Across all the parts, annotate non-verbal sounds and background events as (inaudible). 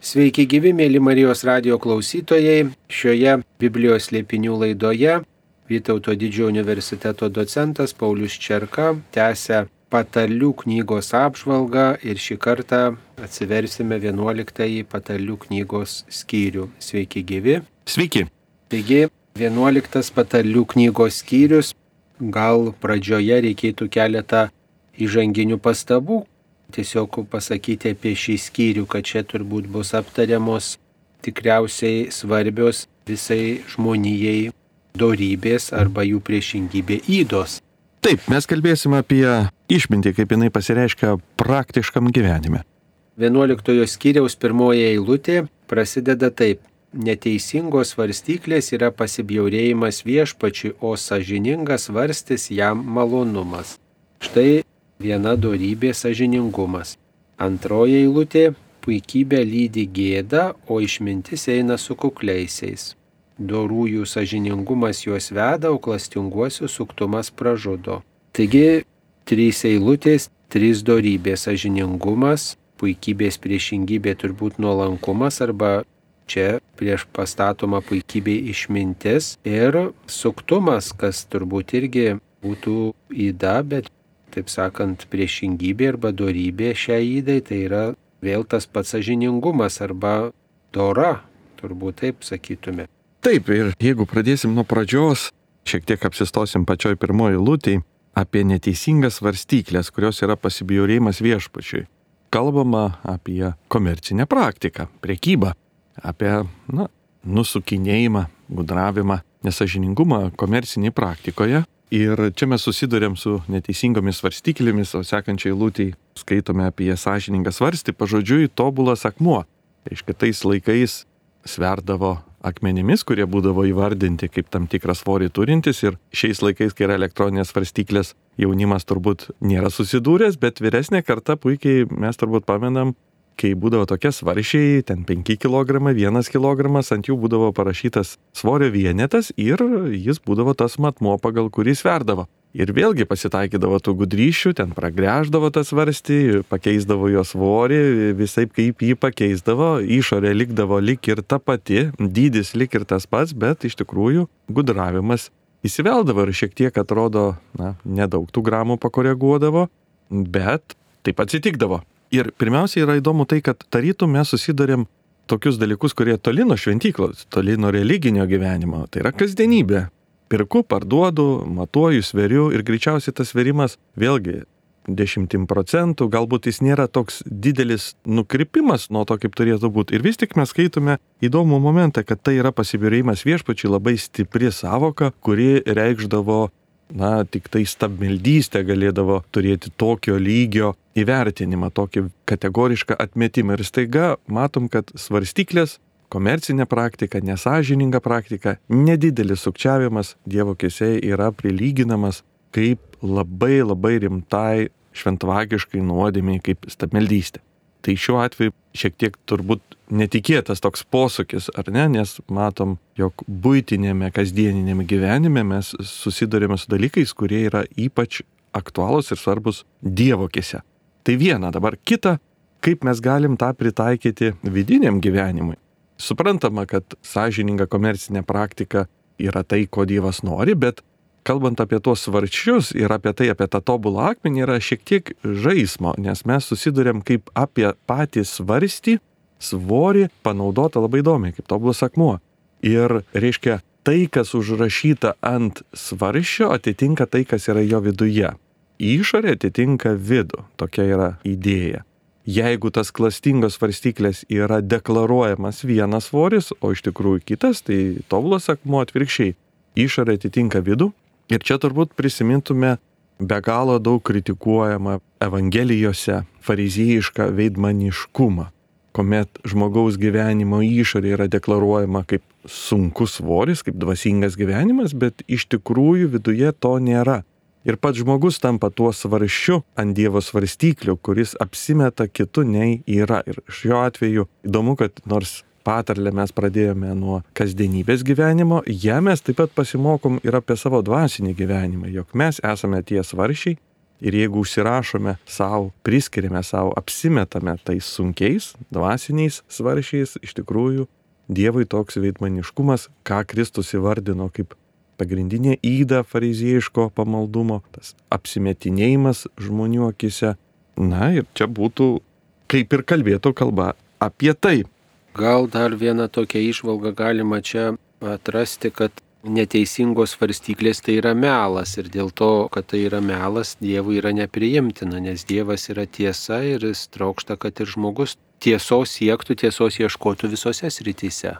Sveiki gyvi, mėly Marijos radio klausytojai. Šioje Biblijos liepinių laidoje Vytauto didžiojo universiteto docentas Paulius Čerka tęsia patalių knygos apžvalgą ir šį kartą atsiversime 11 patalių knygos skyrių. Sveiki gyvi. Sveiki. Taigi, 11 patalių knygos skyrius. Gal pradžioje reikėtų keletą įžanginių pastabų, tiesiog pasakyti apie šį skyrių, kad čia turbūt bus aptariamos tikriausiai svarbios visai žmonijai dorybės arba jų priešingybė įdos. Taip, mes kalbėsime apie išmintį, kaip jinai pasireiškia praktiškam gyvenime. 11 skyriaus pirmoji eilutė prasideda taip. Neteisingos svarstyklės yra pasibjaurėjimas viešpačiui, o sažiningas varstis jam malonumas. Štai viena dorybė sažiningumas. Antroji eilutė - puikybė lydi gėda, o išmintis eina su kukliaisiais. Dorųjų sažiningumas juos veda, o klastinguosius suktumas pražudo. Taigi, trys eilutės, trys dorybės - sažiningumas, puikybės priešingybė turbūt nuolankumas arba čia prieš pastatoma puikybė išmintis ir suktumas, kas turbūt irgi būtų įda, bet taip sakant, priešingybė arba dorybė šiai įdai, tai yra vėl tas pats sažiningumas arba dora, turbūt taip sakytume. Taip, ir jeigu pradėsim nuo pradžios, šiek tiek apsistosim pačioj pirmoji lūtėj apie neteisingas varstyklės, kurios yra pasibjaurėjimas viešpačiui. Kalbama apie komercinę praktiką, priekybą, apie na, nusukinėjimą, gudravimą, nesažiningumą komercinėje praktikoje Ir čia mes susidurėm su neteisingomis svarstyklėmis, o sekančiai lūtėjai skaitome apie sąžiningą svarstį, pažodžiui, tobulas akmuo. Reiškia, tais laikais sverdavo akmenimis, kurie būdavo įvardinti kaip tam tikrą svorį turintis ir šiais laikais, kai yra elektroninės svarstyklės, jaunimas turbūt nėra susidūręs, bet vyresnė karta puikiai mes turbūt pamenam, kai būdavo tokie svaršiai, ten 5 kg, 1 kg, ant jų būdavo parašytas svorio vienetas ir jis būdavo tas matmo, pagal kurį sverdavo. Ir vėlgi pasitaikydavo tų gudryšių, ten pragrėždavo tas varstį, pakeisdavo jo svorį, visai kaip jį pakeisdavo, išorė likdavo lik ir ta pati, dydis lik ir tas pats, bet iš tikrųjų gudravimas įsiveldavo ir šiek tiek atrodo, na, nedaug tų gramų pakoreguodavo, bet taip atsitikdavo. Ir pirmiausia yra įdomu tai, kad tarytum mes susidarėm tokius dalykus, kurie toli nuo šventyklos, toli nuo religinio gyvenimo. Tai yra kasdienybė. Pirku, parduodu, matuoju, sveriu ir greičiausiai tas sverimas vėlgi dešimtim procentų, galbūt jis nėra toks didelis nukrypimas nuo to, kaip turėtų būti. Ir vis tik mes skaitome įdomų momentą, kad tai yra pasibirėjimas viešpačiai labai stipri savoka, kuri reikšdavo na, tik tai stabmeldystė galėdavo turėti tokio lygio įvertinimą, tokį kategorišką atmetimą. Ir staiga matom, kad svarstyklės, komercinė praktika, nesažininga praktika, nedidelis sukčiavimas Dievo kėsiai yra prilyginamas kaip labai labai rimtai šventvagiškai nuodėmiai kaip stabmeldystė. Tai šiuo atveju šiek tiek turbūt netikėtas toks posūkis, ar ne, nes matom, jog būtinėme, kasdieninėme gyvenime mes susidurėme su dalykais, kurie yra ypač aktualūs ir svarbus Dievo kėse. Tai viena, dabar kita, kaip mes galim tą pritaikyti vidiniam gyvenimui. Suprantama, kad sąžininga komercinė praktika yra tai, ko Dievas nori, bet kalbant apie tuos svarčius ir apie tai, apie tą tobulą akmenį, yra šiek tiek žaismo, nes mes susidurėm kaip apie patį svarstį, svorį panaudota labai įdomiai, kaip tobulas akmuo. Ir reiškia, tai, kas užrašyta ant svarščio, atitinka tai, kas yra jo viduje. Išorė atitinka vidų, tokia yra idėja. Jeigu tas klastingos svarstyklės yra deklaruojamas vienas svoris, o iš tikrųjų kitas, tai tobulas akmuo atvirkščiai. Išorė atitinka vidų, Ir čia turbūt prisimintume be galo daug kritikuojama Evangelijose fariziejišką veidmaniškumą, kuomet žmogaus gyvenimo išorė yra deklaruojama kaip sunkus svoris, kaip dvasingas gyvenimas, bet iš tikrųjų viduje to nėra. Ir pats žmogus tampa tuo svarščiu ant Dievo svarstyklių, kuris apsimeta kitu nei yra. Ir šiuo atveju įdomu, kad nors patarlę mes pradėjome nuo kasdienybės gyvenimo, ją mes taip pat pasimokom ir apie savo dvasinį gyvenimą, jog mes esame tie svaršiai, Ir jeigu užsirašome savo, priskiriame savo, apsimetame tais sunkiais, dvasiniais svaršiais, iš tikrųjų Dievui toks veidmaniškumas, ką Kristus įvardino kaip pagrindinė įda fariziejiško pamaldumo, tas apsimetinėjimas žmonių akise. Na ir čia būtų kaip ir kalbėtų kalba apie tai. Gal dar vieną tokią išvalgą galima čia atrasti, kad neteisingos svarstyklės tai yra melas ir dėl to, kad tai yra melas, Dievui yra nepriimtina, nes Dievas yra tiesa ir jis traukšta, kad ir žmogus tiesos siektų, tiesos ieškotų visose srityse.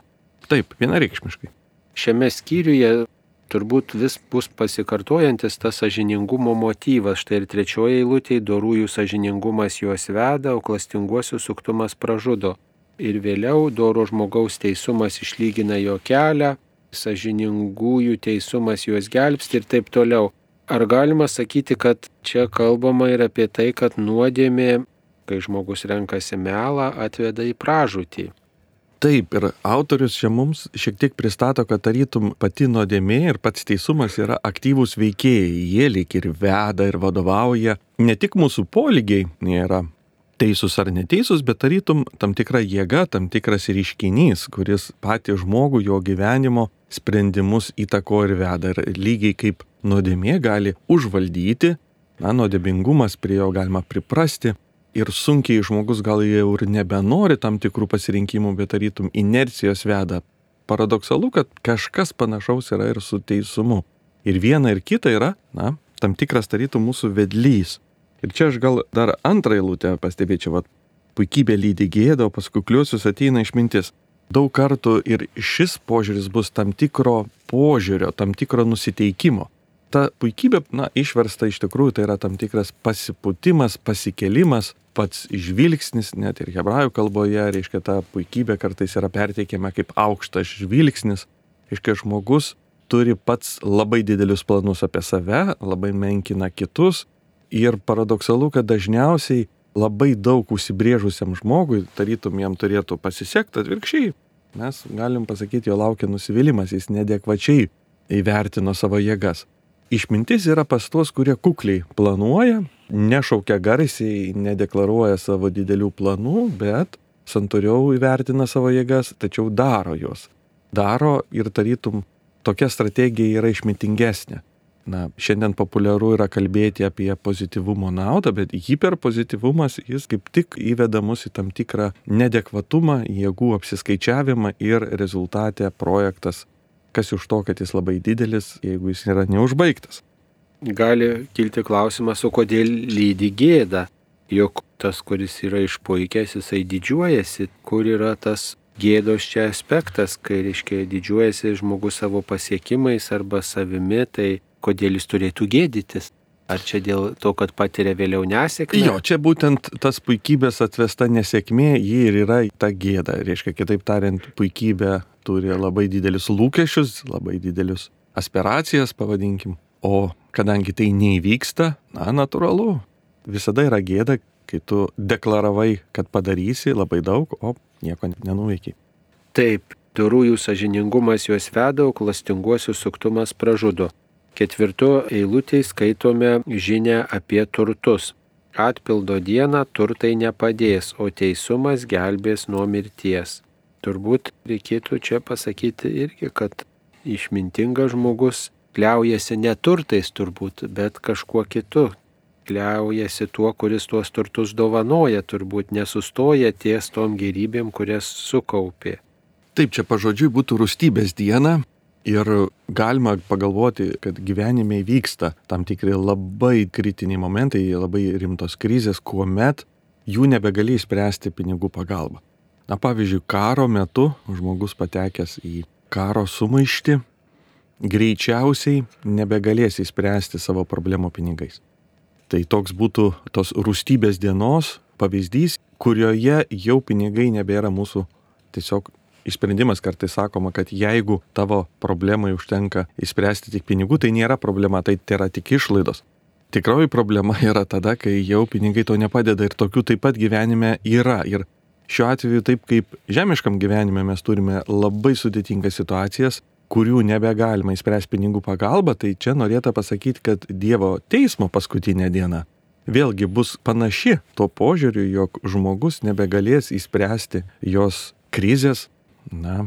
Taip, vienareikšmiškai. Šiame skyriuje turbūt vis bus pasikartojantis tas sažiningumo motyvas. Štai ir trečioje eilutėje dorųjų sažiningumas juos veda, o klastinguosius suktumas pražudo. Ir vėliau doro žmogaus teisumas išlygina jo kelią, sažiningųjų teisumas juos gelbsti ir taip toliau. Ar galima sakyti, kad čia kalbama ir apie tai, kad nuodėmė, kai žmogus renkasi melą, atveda į pražūtį? Taip, ir autorius čia mums šiek tiek pristato, kad tarytum pati nuodėmė ir pats teisumas yra aktyvūs veikėjai. Jie lyg ir veda ir vadovauja. Ne tik mūsų polygiai nėra teisūs ar neteisūs, bet tarytum tam tikra jėga, tam tikras ryškinys, kuris patį žmogų, jo gyvenimo sprendimus įtako ir veda. Ir lygiai kaip nuodėmė gali užvaldyti, na, nuodėmingumas prie jo galima priprasti. Ir sunkiai žmogus gal jau ir nebenori tam tikrų pasirinkimų, bet tarytum inercijos veda. Paradoksalu, kad kažkas panašaus yra ir su teisumu. Ir viena ir kita yra, na, tam tikras tarytum mūsų vedlys. Ir čia aš gal dar antrą eilutę pastebėčiau, va, puikybė lydi gėdą, o paskui kliuosius ateina išmintis. Daug kartų ir šis požiūris bus tam tikro požiūrio, tam tikro nusiteikimo. Ta puikybė, na, išversta iš tikrųjų tai yra tam tikras pasiputimas, pasikelimas, pats žvilgsnis, net ir hebrajų kalboje, reiškia, ta puikybė kartais yra perteikiama kaip aukštas žvilgsnis. Reiškia, žmogus turi pats labai didelius planus apie save, labai menkina kitus, Ir paradoksalu, kad dažniausiai labai daug užsibrėžusiam žmogui, tarytum jam turėtų pasisekti atvirkščiai. Mes galim pasakyti, jo laukia nusivylimas, jis nedekvačiai įvertino savo jėgas. Išmintis yra pas tuos, kurie kukliai planuoja, nešaukia garsiai, nedeklaruoja savo didelių planų, bet santūriau įvertina savo jėgas, tačiau daro juos. Daro ir tarytum tokia strategija yra išmintingesnė na, šiandien populiaru yra kalbėti apie pozityvumo naudą, bet hiperpozityvumas jis kaip tik įveda mus į tam tikrą nedekvatumą, jėgų apsiskaičiavimą ir rezultate projektas, kas už to, kad jis labai didelis, jeigu jis yra neužbaigtas. Gali kilti klausimas, o kodėl lydi gėda, jog tas, kuris yra išpuikęs, jisai didžiuojasi, kur yra tas gėdos čia aspektas, kai, reiškia, didžiuojasi žmogus savo pasiekimais arba savimi, tai kodėl jis turėtų gėdytis? Ar čia dėl to, kad patiria vėliau nesėkmę? Jo, čia būtent tas puikybės atvesta nesėkmė, ji ir yra ta gėda. Reiškia, kitaip tariant, puikybė turi labai didelius lūkesčius, labai didelius aspiracijas, pavadinkim. O kadangi tai neįvyksta, na, natūralu, visada yra gėda, kai tu deklaravai, kad padarysi labai daug, o nieko nenuveikiai. Taip, durųjų sažiningumas juos veda, o klastinguosius suktumas pražudo. Ketvirto eilutėje skaitome žinę apie turtus. Atpildo dieną turtai nepadės, o teisumas gelbės nuo mirties. Turbūt reikėtų čia pasakyti irgi, kad išmintingas žmogus kliaujasi ne turtais turbūt, bet kažkuo kitu. Kliaujasi tuo, kuris tuos turtus dovanoja, turbūt nesustoja ties tom gerybėm, kurias sukaupė. Taip, čia pažodžiui būtų rūstybės diena, Ir galima pagalvoti, kad gyvenime vyksta tam tikri labai kritiniai momentai, labai rimtos krizės, kuomet jų nebegali įspręsti pinigų pagalba. Na pavyzdžiui, karo metu žmogus patekęs į karo sumaištį greičiausiai nebegalės įspręsti savo problemų pinigais. Tai toks būtų tos rūstybės dienos pavyzdys, kurioje jau pinigai nebėra mūsų tiesiog Išsprendimas kartais sakoma, kad jeigu tavo problemai užtenka įspręsti tik pinigų, tai nėra problema, tai yra tik išlaidos. Tikroji problema (laughs) yra tada, kai jau pinigai to nepadeda ir tokių taip pat gyvenime yra. Ir šiuo atveju taip kaip žemiškam gyvenime mes turime labai sudėtingas situacijas, kurių nebegalima įspręsti pinigų pagalba, tai čia norėtų pasakyti, kad Dievo teismo paskutinė diena vėlgi bus panaši tuo požiūriu, jog žmogus nebegalės įspręsti jos krizės, na,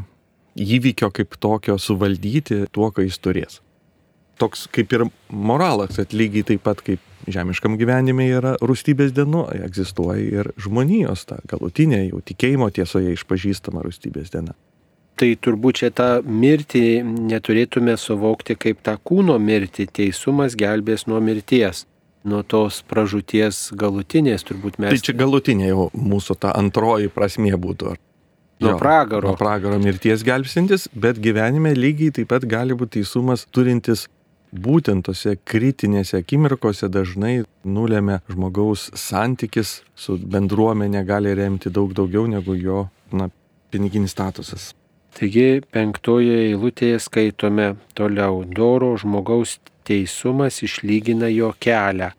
įvykio kaip tokio suvaldyti tuo, ką jis turės. Toks kaip ir moralas, kad lygiai taip pat kaip žemiškam gyvenime yra rūstybės diena, egzistuoja ir žmonijos ta galutinė jau tikėjimo tiesoje išpažįstama rūstybės diena. Tai turbūt čia tą mirtį neturėtume suvokti kaip tą kūno mirtį, teisumas gelbės nuo mirties nuo tos pražūties galutinės turbūt mes. Tai čia galutinė jau mūsų ta antroji prasmė būtų. Nuo pragaro. Nuo pragaro mirties gelbsintis, bet gyvenime lygiai taip pat gali būti teisumas turintis būtent tose kritinėse akimirkose dažnai nulėmė žmogaus santykis su bendruomenė gali remti daug daugiau negu jo na, piniginis statusas. Taigi penktoje eilutėje skaitome toliau doro žmogaus teisumas išlygina jo kelią,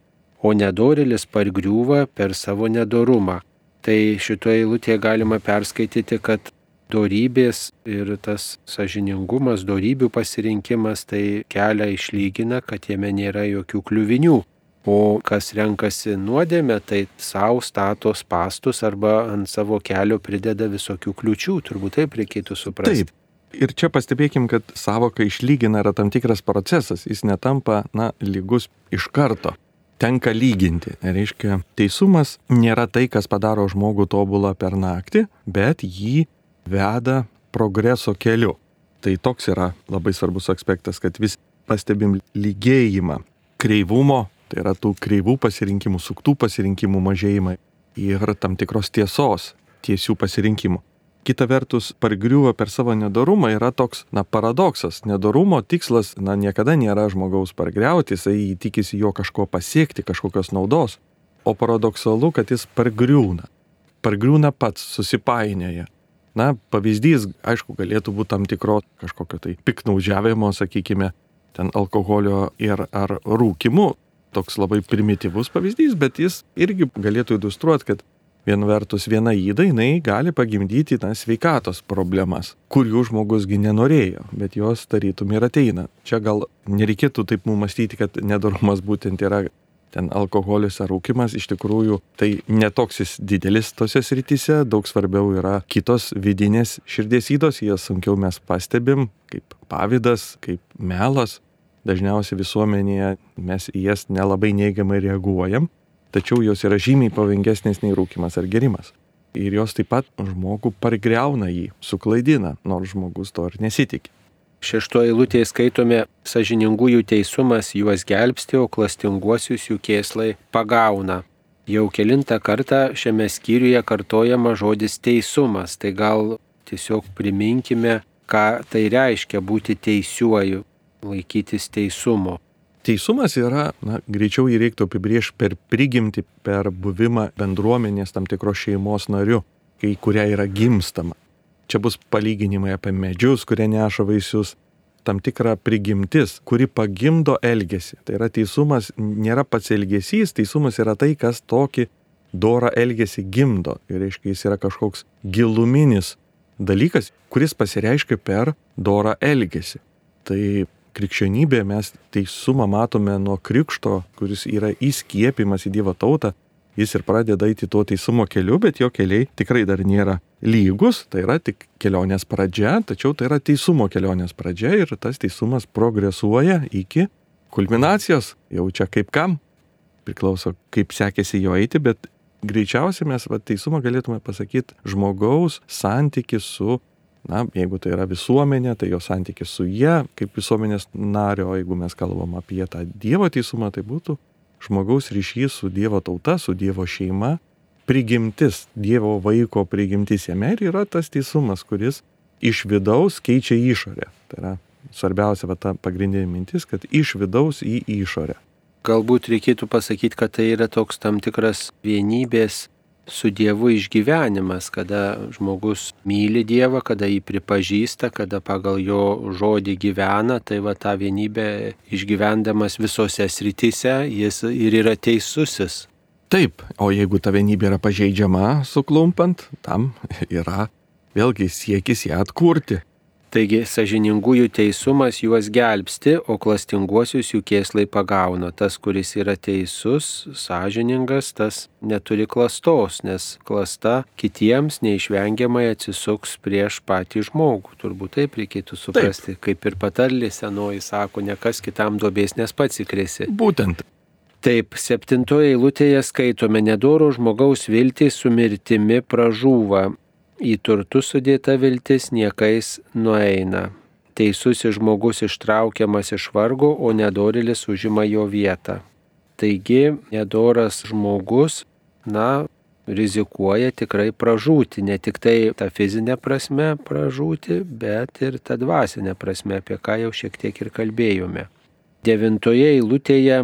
o nedorilis pargriūva per savo nedorumą. Tai šitoje eilutėje galima perskaityti, kad dorybės ir tas sažiningumas, dorybių pasirinkimas tai kelią išlygina, kad jame nėra jokių kliuvinių. O kas renkasi nuodėmę, tai savo statos pastus arba ant savo kelio prideda visokių kliučių, turbūt taip reikėtų suprasti. Taip, Ir čia pastebėkim, kad savoka išlygina yra tam tikras procesas, jis netampa, na, lygus iš karto. Tenka lyginti. Reiškia, teisumas nėra tai, kas padaro žmogų tobulą per naktį, bet jį veda progreso keliu. Tai toks yra labai svarbus aspektas, kad vis pastebim lygėjimą kreivumo, tai yra tų kreivų pasirinkimų, suktų pasirinkimų mažėjimą ir tam tikros tiesos, tiesių pasirinkimų. Kita vertus, pargriuvo per savo nedarumą yra toks, na, paradoksas. Nedarumo tikslas, na, niekada nėra žmogaus pargriauti, jisai tikisi jo kažko pasiekti, kažkokios naudos. O paradoksalu, kad jis pargriūna. Pargriūna pats, susipainioja. Na, pavyzdys, aišku, galėtų būti tam tikro kažkokio tai piknaudžiavimo, sakykime, ten alkoholio ir ar rūkimu. Toks labai primityvus pavyzdys, bet jis irgi galėtų iliustruoti, kad Viena vertus viena įda, jinai gali pagimdyti na, sveikatos problemas, kurių žmogusgi nenorėjo, bet jos tarytum ir ateina. Čia gal nereikėtų taip mumastyti, kad nedarumas būtent yra ten alkoholis ar rūkimas, iš tikrųjų tai netoks jis didelis tose srityse, daug svarbiau yra kitos vidinės širdies įdos, jas sunkiau mes pastebim, kaip pavydas, kaip melas. Dažniausiai visuomenėje mes į jas nelabai neigiamai reaguojam, tačiau jos yra žymiai pavojingesnės nei rūkimas ar gerimas. Ir jos taip pat žmogų pargreuna jį, suklaidina, nors žmogus to ir nesitikė. Šeštoje eilutėje skaitome, sažiningųjų teisumas juos gelbsti, o klastinguosius jų kėslai pagauna. Jau kilintą kartą šiame skyriuje kartojama žodis teisumas, tai gal tiesiog priminkime, ką tai reiškia būti teisiuoju, laikytis teisumo. Teisumas yra, na, greičiau jį reiktų apibriežti per prigimti, per buvimą bendruomenės tam tikros šeimos nariu, kai kuria yra gimstama. Čia bus palyginimai apie medžius, kurie neša vaisius, tam tikra prigimtis, kuri pagimdo elgesį. Tai yra teisumas nėra pats elgesys, teisumas yra tai, kas tokį dorą elgesį gimdo. Ir reiškia, jis yra kažkoks giluminis dalykas, kuris pasireiškia per dorą elgesį. Tai krikščionybėje mes teisumą matome nuo krikšto, kuris yra įskiepimas į Dievo tautą. Jis ir pradeda eiti tuo teisumo keliu, bet jo keliai tikrai dar nėra lygus, tai yra tik kelionės pradžia, tačiau tai yra teisumo kelionės pradžia ir tas teisumas progresuoja iki kulminacijos, jau čia kaip kam, priklauso kaip sekėsi jo eiti, bet greičiausiai mes va, teisumą galėtume pasakyti žmogaus santyki su Na, jeigu tai yra visuomenė, tai jo santykis su jie kaip visuomenės nario, jeigu mes kalbam apie tą Dievo teisumą, tai būtų žmogaus ryšys su Dievo tauta, su Dievo šeima, prigimtis, Dievo vaiko prigimtis jame ir yra tas teisumas, kuris iš vidaus keičia išorę. Tai yra svarbiausia va, ta pagrindinė mintis, kad iš vidaus į išorę. Galbūt reikėtų pasakyti, kad tai yra toks tam tikras vienybės su Dievu išgyvenimas, kada žmogus myli Dievą, kada jį pripažįsta, kada pagal jo žodį gyvena, tai va tą vienybę išgyvendamas visose srityse jis ir yra teisusis. Taip, o jeigu ta vienybė yra pažeidžiama, suklumpant, tam yra vėlgi siekis ją atkurti. Taigi sažiningųjų teisumas juos gelbsti, o klastinguosius jų kėslai pagauna. Tas, kuris yra teisus, sąžiningas, tas neturi klastos, nes klasta kitiems neišvengiamai atsisuks prieš patį žmogų. Turbūt taip reikėtų suprasti, taip. kaip ir patarlė senoji sako, ne kas kitam duobės, nes pats įkrisi. Būtent. Taip, septintoje eilutėje skaitome, nedoro žmogaus viltį su mirtimi pražūva, į turtus sudėta viltis niekais nueina. Teisusis žmogus ištraukiamas iš vargo, o nedorilis užima jo vietą. Taigi, nedoras žmogus, na, rizikuoja tikrai pražūti, ne tik tai tą fizinę prasme pražūti, bet ir tą dvasinę prasme, apie ką jau šiek tiek ir kalbėjome. Devintoje eilutėje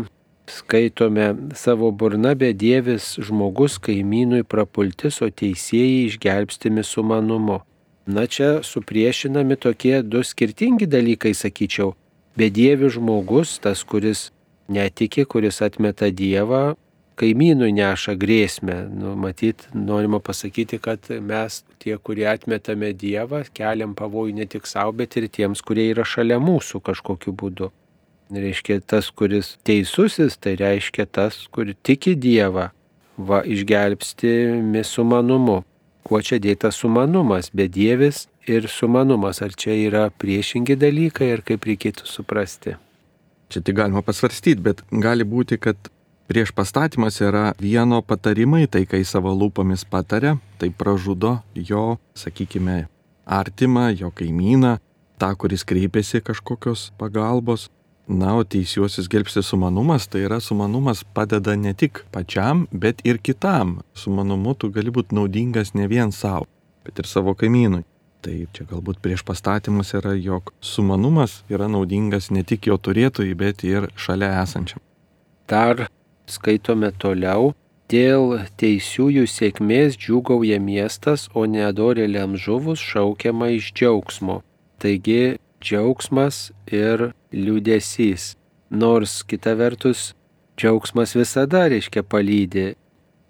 skaitome savo burna bedievis žmogus kaimynui prapultis, o teisėjai išgelbstimi sumanumu. Na čia supriešinami tokie du skirtingi dalykai, sakyčiau. Bedievis žmogus, tas, kuris netiki, kuris atmeta Dievą, kaimynui neša grėsmę. Nu, matyt, norima pasakyti, kad mes, tie, kurie atmetame Dievą, keliam pavojų ne tik savo, bet ir tiems, kurie yra šalia mūsų kažkokiu būdu reiškia tas, kuris teisusis, tai reiškia tas, kur tiki Dievą, va išgelbstimi sumanumu. Kuo čia dėta sumanumas, bedievis ir sumanumas, ar čia yra priešingi dalykai ir kaip reikėtų suprasti. Čia tik galima pasvarstyti, bet gali būti, kad prieš pastatymas yra vieno patarimai, tai kai savo lūpomis pataria, tai pražudo jo, sakykime, artimą, jo kaimyną, tą, kuris kreipiasi kažkokios pagalbos. Na, o teisiuosius gelbsti sumanumas, tai yra sumanumas padeda ne tik pačiam, bet ir kitam. Sumanumu tu gali būti naudingas ne vien savo, bet ir savo kaimynui. Tai čia galbūt prieš pastatymus yra, jog sumanumas yra naudingas ne tik jo turėtojai, bet ir šalia esančiam. Dar skaitome toliau. Dėl teisiųjų sėkmės džiūgauja miestas, o nedorėliam žuvus šaukiama iš džiaugsmo. Taigi džiaugsmas ir liūdėsys. Nors kita vertus, džiaugsmas visada reiškia palydį,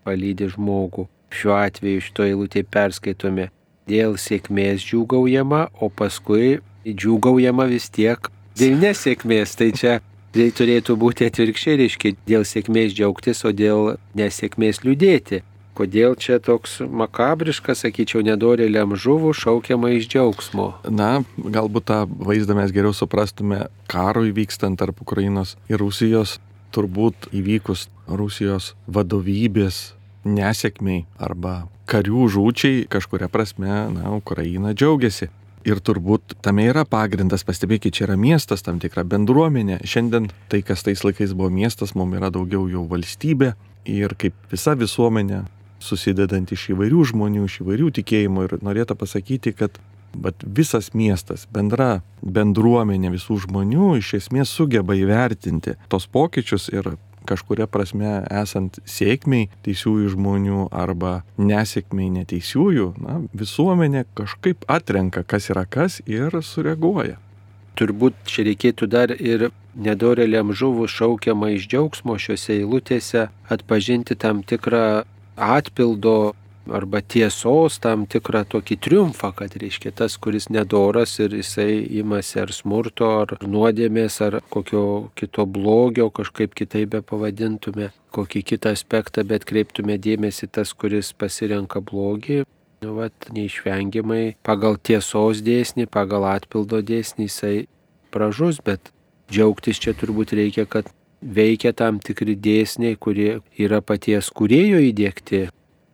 palydį žmogų. Šiuo atveju šito eilutė perskaitome dėl sėkmės džiūgaujama, o paskui džiūgaujama vis tiek dėl nesėkmės. Tai čia tai turėtų būti atvirkščiai, reiškia dėl sėkmės džiaugtis, o dėl nesėkmės liūdėti. Kodėl čia toks makabriškas, sakyčiau, nedorėliam žuvų šaukiama iš džiaugsmo? Na, galbūt tą vaizdą mes geriau suprastume karui vykstant tarp Ukrainos ir Rusijos, turbūt įvykus Rusijos vadovybės nesėkmiai arba karių žūčiai kažkuria prasme, na, Ukraina džiaugiasi. Ir turbūt tame yra pagrindas, pastebėkite, čia yra miestas, tam tikra bendruomenė. Šiandien tai, kas tais laikais buvo miestas, mums yra daugiau jau valstybė. Ir kaip visa visuomenė susidedant iš įvairių žmonių, iš įvairių tikėjimų ir norėtų pasakyti, kad bet visas miestas, bendra bendruomenė visų žmonių iš esmės sugeba įvertinti tos pokyčius ir kažkuria prasme esant sėkmiai teisiųjų žmonių arba nesėkmiai neteisiųjų, na, visuomenė kažkaip atrenka, kas yra kas ir sureaguoja. Turbūt čia reikėtų dar ir nedoreliam žuvų šaukiamą iš džiaugsmo šiuose eilutėse atpažinti tam tikrą atpildo arba tiesos tam tikrą tokį triumfą, kad reiškia tas, kuris nedoras ir jisai imasi ar smurto, ar nuodėmės, ar kokio kito blogio, kažkaip kitaip be pavadintume, kokį kitą aspektą, bet kreiptume dėmesį tas, kuris pasirenka blogį. Nu, vat, neišvengiamai pagal tiesos dėsnį, pagal atpildo dėsnį jisai pražus, bet džiaugtis čia turbūt reikia, kad veikia tam tikri dėsniai, kurie yra paties kurėjo įdėkti.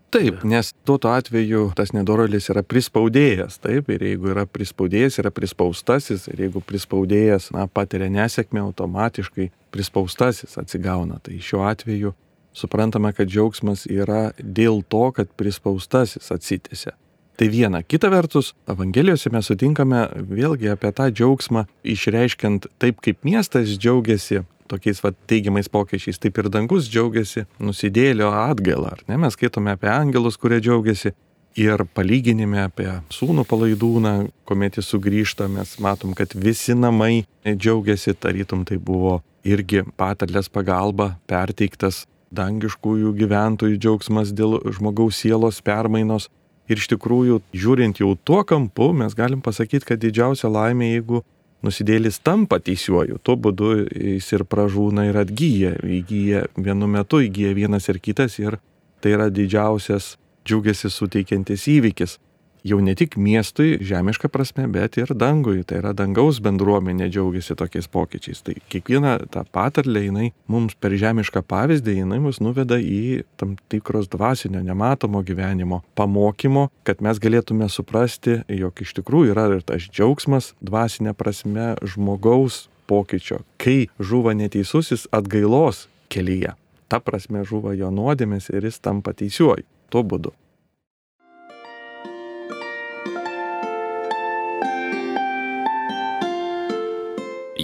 Taip, nes tuo atveju tas nedorolis yra prispaudėjas, taip, ir jeigu yra prispaudėjas, yra prispaustasis, ir jeigu prispaudėjas, na, patiria nesėkmę, automatiškai prispaustasis atsigauna. Tai šiuo atveju suprantame, kad džiaugsmas yra dėl to, kad prispaustasis atsitėse. Tai viena. Kita vertus, Evangelijose mes sutinkame vėlgi apie tą džiaugsmą, išreiškiant taip, kaip miestas džiaugiasi tokiais va, teigiamais pokyčiais, taip ir dangus džiaugiasi nusidėlio atgailą. Ar ne? Mes skaitome apie angelus, kurie džiaugiasi. Ir palyginime apie sūnų palaidūną, kuomet jis sugrįžta, mes matom, kad visi namai džiaugiasi, tarytum tai buvo irgi patarlės pagalba perteiktas dangiškųjų gyventojų džiaugsmas dėl žmogaus sielos permainos. Ir iš tikrųjų, žiūrint jau tuo kampu, mes galim pasakyti, kad didžiausia laimė, jeigu nusidėlis tampa teisiuoju, tuo būdu jis ir pražūna ir atgyja, įgyja vienu metu, įgyja vienas ir kitas ir tai yra didžiausias džiugesis suteikiantis įvykis jau ne tik miestui žemiška prasme, bet ir dangui. Tai yra dangaus bendruomenė džiaugiasi tokiais pokyčiais. Tai kiekviena ta patarlė, jinai mums per žemišką pavyzdį, jinai mus nuveda į tam tikros dvasinio, nematomo gyvenimo pamokymo, kad mes galėtume suprasti, jog iš tikrųjų yra ir tas džiaugsmas dvasinė prasme žmogaus pokyčio, kai žuva neteisusis atgailos kelyje. Ta prasme žuva jo nuodėmės ir jis tampa teisiuoju. Tuo būdu.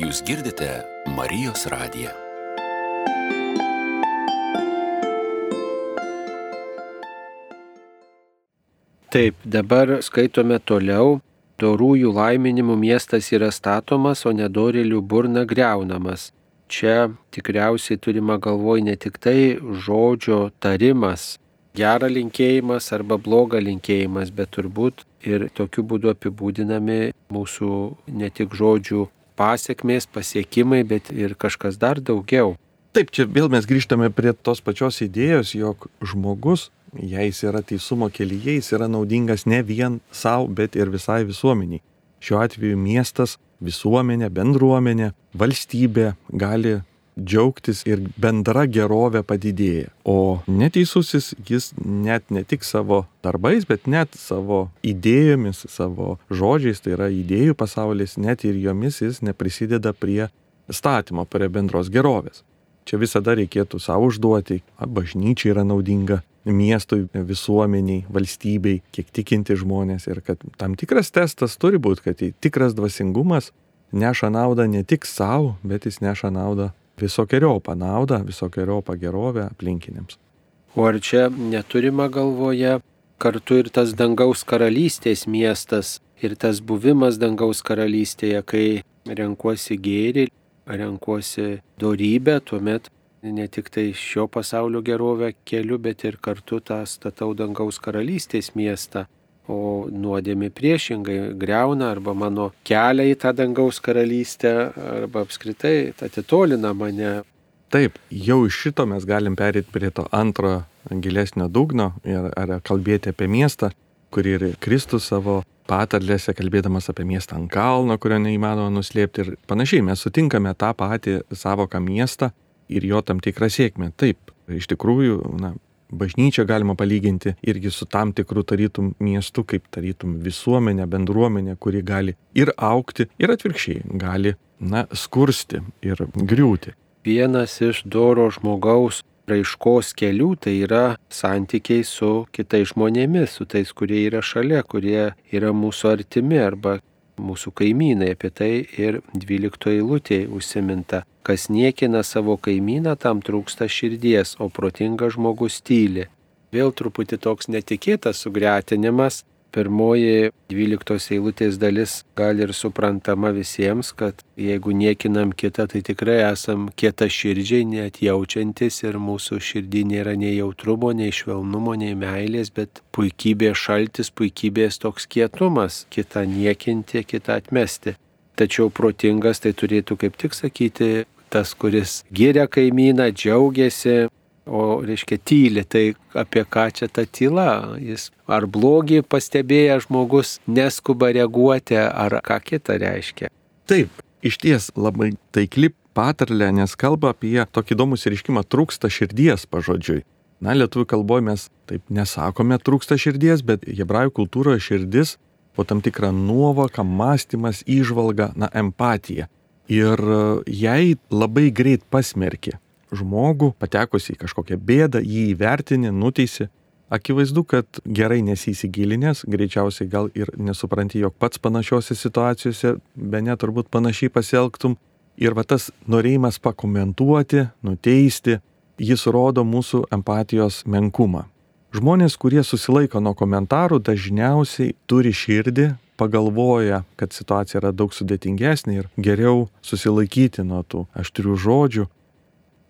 Jūs girdite Marijos radiją. Taip, dabar skaitome toliau. Dorųjų laiminimų miestas yra statomas, o nedorėlių burna greunamas. Čia tikriausiai turima galvoj ne tik tai žodžio tarimas, gerą linkėjimas arba blogą linkėjimas, bet turbūt ir tokiu būdu apibūdinami mūsų ne tik žodžių pasiekmės, pasiekimai, bet ir kažkas dar daugiau. Taip, čia vėl mes grįžtame prie tos pačios idėjos, jog žmogus, jei jis yra teisumo kelyje, jis yra naudingas ne vien savo, bet ir visai visuomeniai. Šiuo atveju miestas, visuomenė, bendruomenė, valstybė gali džiaugtis ir bendra gerovė padidėja. O neteisusis jis net ne tik savo darbais, bet net savo idėjomis, savo žodžiais, tai yra idėjų pasaulis, net ir jomis jis neprisideda prie statymo, prie bendros gerovės. Čia visada reikėtų savo užduoti, bažnyčia yra naudinga miestui, visuomeniai, valstybei, kiek tikinti žmonės ir kad tam tikras testas turi būti, kad tikras dvasingumas neša naudą ne tik savo, bet jis neša naudą visokiojopą naudą, visokiojopą gerovę aplinkiniams. O ar čia neturima galvoje kartu ir tas dangaus karalystės miestas ir tas buvimas dangaus karalystėje, kai renkuosi gėrį, renkuosi dorybę, tuomet ne tik tai šio pasaulio gerovę keliu, bet ir kartu tą statau dangaus karalystės miestą o nuodėmė priešingai greuna arba mano kelią į tą dangaus karalystę arba apskritai atitolina mane. Taip, jau iš šito mes galim perėti prie to antro gilesnio dugno ir ar kalbėti apie miestą, kurį ir Kristus savo patarlėse, kalbėdamas apie miestą ant kalno, kurio neįmanoma nuslėpti ir panašiai, mes sutinkame tą patį savoką miestą ir jo tam tikrą sėkmę. Taip, iš tikrųjų, na, bažnyčią galima palyginti irgi su tam tikru tarytum miestu, kaip tarytum visuomenė, bendruomenė, kuri gali ir aukti, ir atvirkščiai gali, na, skursti ir griūti. Vienas iš doro žmogaus raiškos kelių tai yra santykiai su kitais žmonėmis, su tais, kurie yra šalia, kurie yra mūsų artimi arba mūsų kaimynai. Apie tai ir 12 eilutėje užsiminta. Kas niekina savo kaimyną, tam trūksta širdies, o protingas žmogus tyli. Vėl truputį toks netikėtas sugretinimas, pirmoji 12 eilutės dalis gal ir suprantama visiems, kad jeigu niekinam kitą, tai tikrai esam kieta širdžiai, net jaučiantis ir mūsų širdį nėra nei jautrumo, nei švelnumo, nei meilės, bet puikybės šaltis, puikybės toks kietumas, kitą niekinti, kitą atmesti. Tačiau protingas tai turėtų kaip tik sakyti tas, kuris giria kaimyną, džiaugiasi, o reiškia tyli, tai apie ką čia ta tyla? Jis ar blogį pastebėjęs žmogus neskuba reaguoti, ar ką kita reiškia? Taip, iš ties labai taikli patarlė, nes kalba apie tokį įdomų įsireiškimą trūksta širdies pažodžiui. Na, lietuvių kalboje mes taip nesakome trūksta širdies, bet hebrajų kultūroje širdis po tam tikrą nuovoką, mąstymas, įžvalga, na, empatija. Ir jai labai greit pasmerkė žmogų, patekusi į kažkokią bėdą, jį įvertini, nuteisi. Akivaizdu, kad gerai nesįsigilinęs, greičiausiai gal ir nesupranti, jog pats panašiose situacijose, be net turbūt panašiai pasielgtum. Ir va tas norėjimas pakomentuoti, nuteisti, jis rodo mūsų empatijos menkumą. Žmonės, kurie susilaiko nuo komentarų, dažniausiai turi širdį, pagalvoja, kad situacija yra daug sudėtingesnė ir geriau susilaikyti nuo tų aštrių žodžių,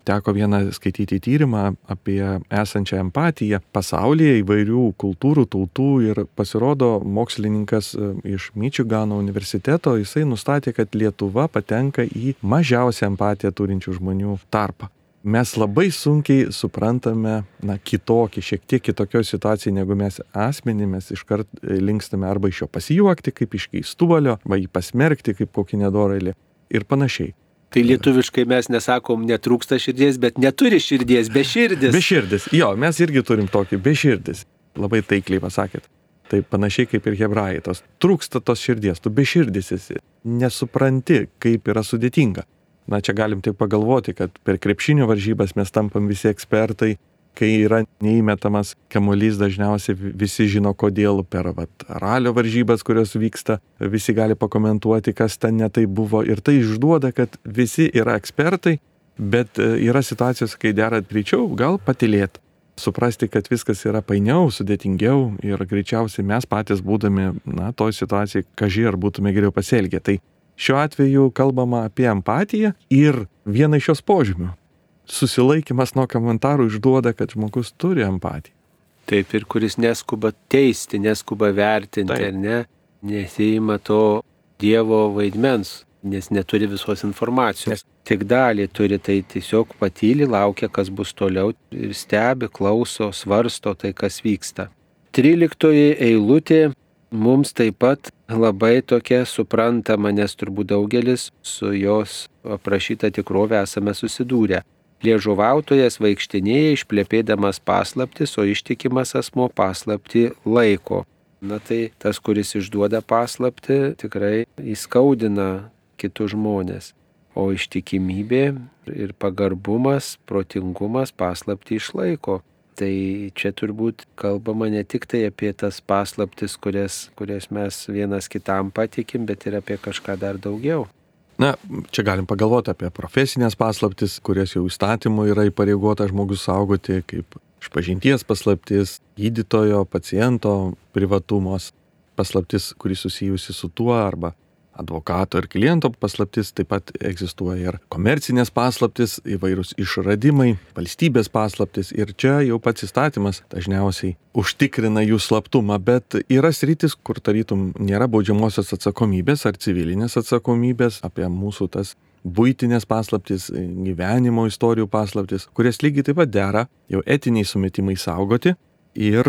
teko vieną skaityti tyrimą apie esančią empatiją pasaulyje įvairių kultūrų, tautų ir pasirodo mokslininkas e, iš Mičigano universiteto, jisai nustatė, kad Lietuva patenka į mažiausią empatiją turinčių žmonių tarpą mes labai sunkiai suprantame, na, kitokį, šiek tiek kitokioje situacijoje negu mes asmenį, mes iškart e, linkstame arba iš jo pasijuokti, kaip iš keistuolio, arba jį pasmerkti kaip kokį nedorėlį ir panašiai. Tai lietuviškai mes nesakom netrūksta širdies, bet neturi širdies, be širdis. Be širdis, jo, mes irgi turim tokį be širdis. Labai taikliai pasakėt. Tai panašiai kaip ir hebrajai, tos trūksta tos širdies, tu be širdis esi, nesupranti, kaip yra sudėtinga. Na čia galim tik pagalvoti, kad per krepšinio varžybas mes tampam visi ekspertai, kai yra neįmetamas kamuolys, dažniausiai visi žino kodėl per vat, ralio varžybas, kurios vyksta, visi gali pakomentuoti, kas ten netai buvo ir tai išduoda, kad visi yra ekspertai, bet e, yra situacijos, kai dera greičiau, gal patilėti. Suprasti, kad viskas yra painiau, sudėtingiau ir greičiausiai mes patys būdami, na, toj situacijai, kažkai ar būtume geriau pasielgę. Tai Šiuo atveju kalbama apie empatiją ir vieną iš jos požymių. Susilaikimas nuo komentarų išduoda, kad žmogus turi empatiją. Taip, ir kuris neskuba teisti, neskuba vertinti, Taip. ar ne, nesijima to Dievo vaidmens, nes neturi visos informacijos. Tik dalį turi, tai tiesiog patyli, laukia, kas bus toliau ir stebi, klauso, svarsto tai, kas vyksta. Tryliktoji eilutė mums taip pat labai tokia suprantama, nes turbūt daugelis su jos aprašyta tikrovė esame susidūrę. Liežuvautojas vaikštinėja išplėpėdamas paslaptis, o ištikimas asmo paslapti laiko. Na tai tas, kuris išduoda paslapti, tikrai įskaudina kitus žmonės. O ištikimybė ir pagarbumas, protingumas paslapti išlaiko. Tai čia turbūt kalbama ne tik tai apie tas paslaptis, kurias, kurias mes vienas kitam patikim, bet ir apie kažką dar daugiau. Na, čia galim pagalvoti apie profesinės paslaptis, kurias jau įstatymu yra įpareigota žmogus saugoti, kaip išpažinties paslaptis, gydytojo, paciento privatumos, paslaptis, kuris susijusi su tuo arba advokato ir kliento paslaptis, taip pat egzistuoja ir komercinės paslaptis, įvairūs išradimai, valstybės paslaptis. Ir čia jau pats įstatymas dažniausiai užtikrina jų slaptumą, bet yra sritis, kur tarytum nėra baudžiamosios atsakomybės ar civilinės atsakomybės apie mūsų tas būtinės paslaptis, gyvenimo istorijų paslaptis, kurias lygiai taip pat dera jau etiniai sumetimai saugoti, ir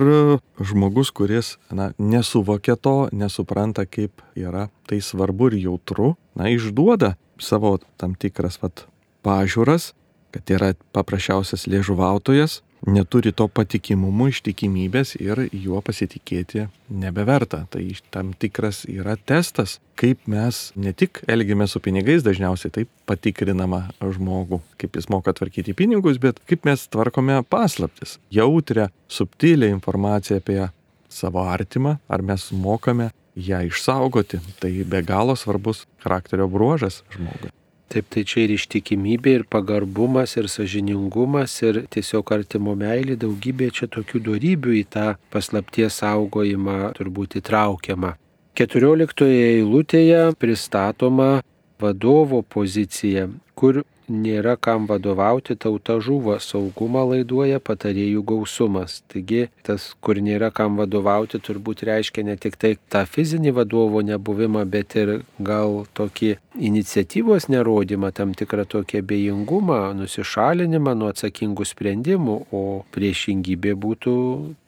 žmogus, kuris na, nesuvokia to, nesupranta, kaip yra tai svarbu ir jautru, na, išduoda savo tam tikras vat, pažiūras, kad yra paprasčiausias liežuvautojas, neturi to patikimumo, ištikimybės ir juo pasitikėti nebeverta. Tai tam tikras yra testas, kaip mes ne tik elgiame su pinigais, dažniausiai taip patikrinama žmogų, kaip jis moka tvarkyti pinigus, bet kaip mes tvarkome paslaptis, jautrę, subtilę informaciją apie savo artimą, ar mes mokame ją išsaugoti. Tai be galo svarbus charakterio bruožas žmogui. Taip, tai čia ir ištikimybė, ir pagarbumas, ir sažiningumas, ir tiesiog artimo meilė, daugybė čia tokių darybių į tą paslapties saugojimą turbūt įtraukiama. 14 eilutėje pristatoma vadovo pozicija, kur nėra kam vadovauti, tauta žuvo, saugumą laiduoja patarėjų gausumas. Taigi tas, kur nėra kam vadovauti, turbūt reiškia ne tik tai tą fizinį vadovo nebuvimą, bet ir gal tokį iniciatyvos nerodymą, tam tikrą tokį abejingumą, nusišalinimą nuo atsakingų sprendimų, o priešingybė būtų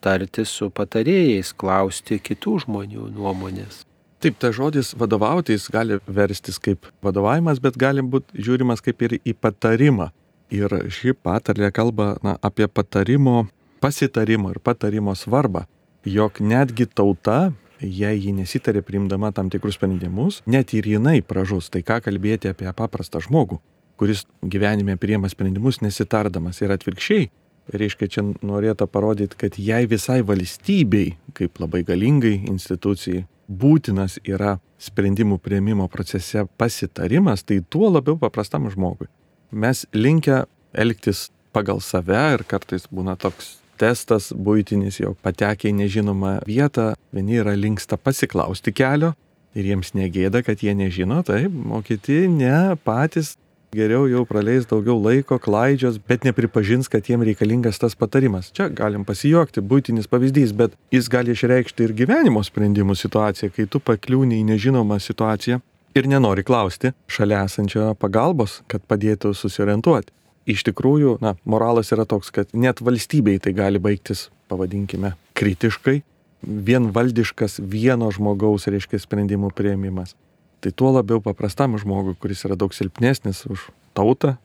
tarti su patarėjais, klausti kitų žmonių nuomonės. Taip, ta žodis vadovauti jis gali verstis kaip vadovavimas, bet gali būti žiūrimas kaip ir į patarimą. Ir ši patarlė kalba na, apie patarimo, pasitarimo ir patarimo svarbą, jog netgi tauta, jei ji nesitarė priimdama tam tikrus sprendimus, net ir jinai pražus, tai ką kalbėti apie paprastą žmogų, kuris gyvenime priima sprendimus nesitardamas ir atvirkščiai. Reiškia, čia norėta parodyti, kad jei visai valstybei, kaip labai galingai institucijai, būtinas yra sprendimų prieimimo procese pasitarimas, tai tuo labiau paprastam žmogui. Mes linkę elgtis pagal save ir kartais būna toks testas būtinis, jau patekę į nežinomą vietą, vieni yra linksta pasiklausti kelio ir jiems negėda, kad jie nežino, taip, o kiti ne, patys geriau jau praleis daugiau laiko, klaidžios, bet nepripažins, kad jiem reikalingas tas patarimas. Čia galim pasijuokti, būtinis pavyzdys, bet jis gali išreikšti ir gyvenimo sprendimų situaciją, kai tu pakliūni į nežinomą situaciją ir nenori klausti šalia esančio pagalbos, kad padėtų susiorientuoti. Iš tikrųjų, na, moralas yra toks, kad net valstybei tai gali baigtis, pavadinkime, kritiškai, vienvaldiškas vieno žmogaus, reiškia, sprendimų prieimimas. Tai tuo labiau paprastam žmogui, kuris yra daug silpnesnis už tautą,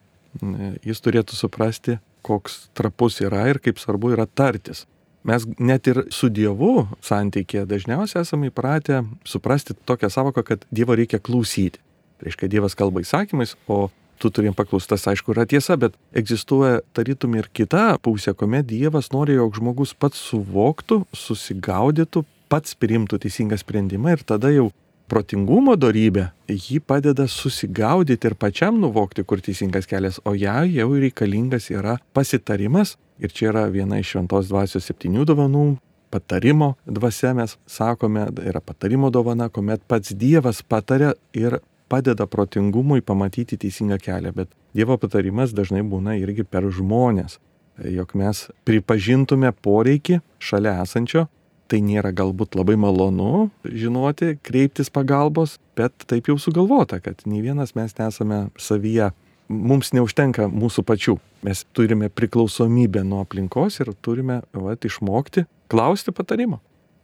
jis turėtų suprasti, koks trapus yra ir kaip svarbu yra tartis. Mes net ir su Dievu santykėje dažniausiai esame įpratę suprasti tokią savoką, kad Dievo reikia klausyti. Tai reiškia, Dievas kalba įsakymais, o tu turėjom paklaustas, aišku, yra tiesa, bet egzistuoja tarytum ir kita pusė, kuomet Dievas nori, jog žmogus pats suvoktų, susigaudytų, pats priimtų teisingą sprendimą ir tada jau protingumo darybė jį padeda susigaudyti ir pačiam nuvokti, kur teisingas kelias, o ją jau reikalingas yra pasitarimas. Ir čia yra viena iš šventos dvasios septynių dovanų. Patarimo dvasia mes sakome, yra patarimo dovana, kuomet pats Dievas patarė ir padeda protingumui pamatyti teisingą kelią. Bet Dievo patarimas dažnai būna irgi per žmonės, jog mes pripažintume poreikį šalia esančio tai nėra galbūt labai malonu žinoti, kreiptis pagalbos, bet taip jau sugalvota, kad nei vienas mes nesame savyje. Mums neužtenka mūsų pačių. Mes turime priklausomybę nuo aplinkos ir turime vat, išmokti klausti patarimo.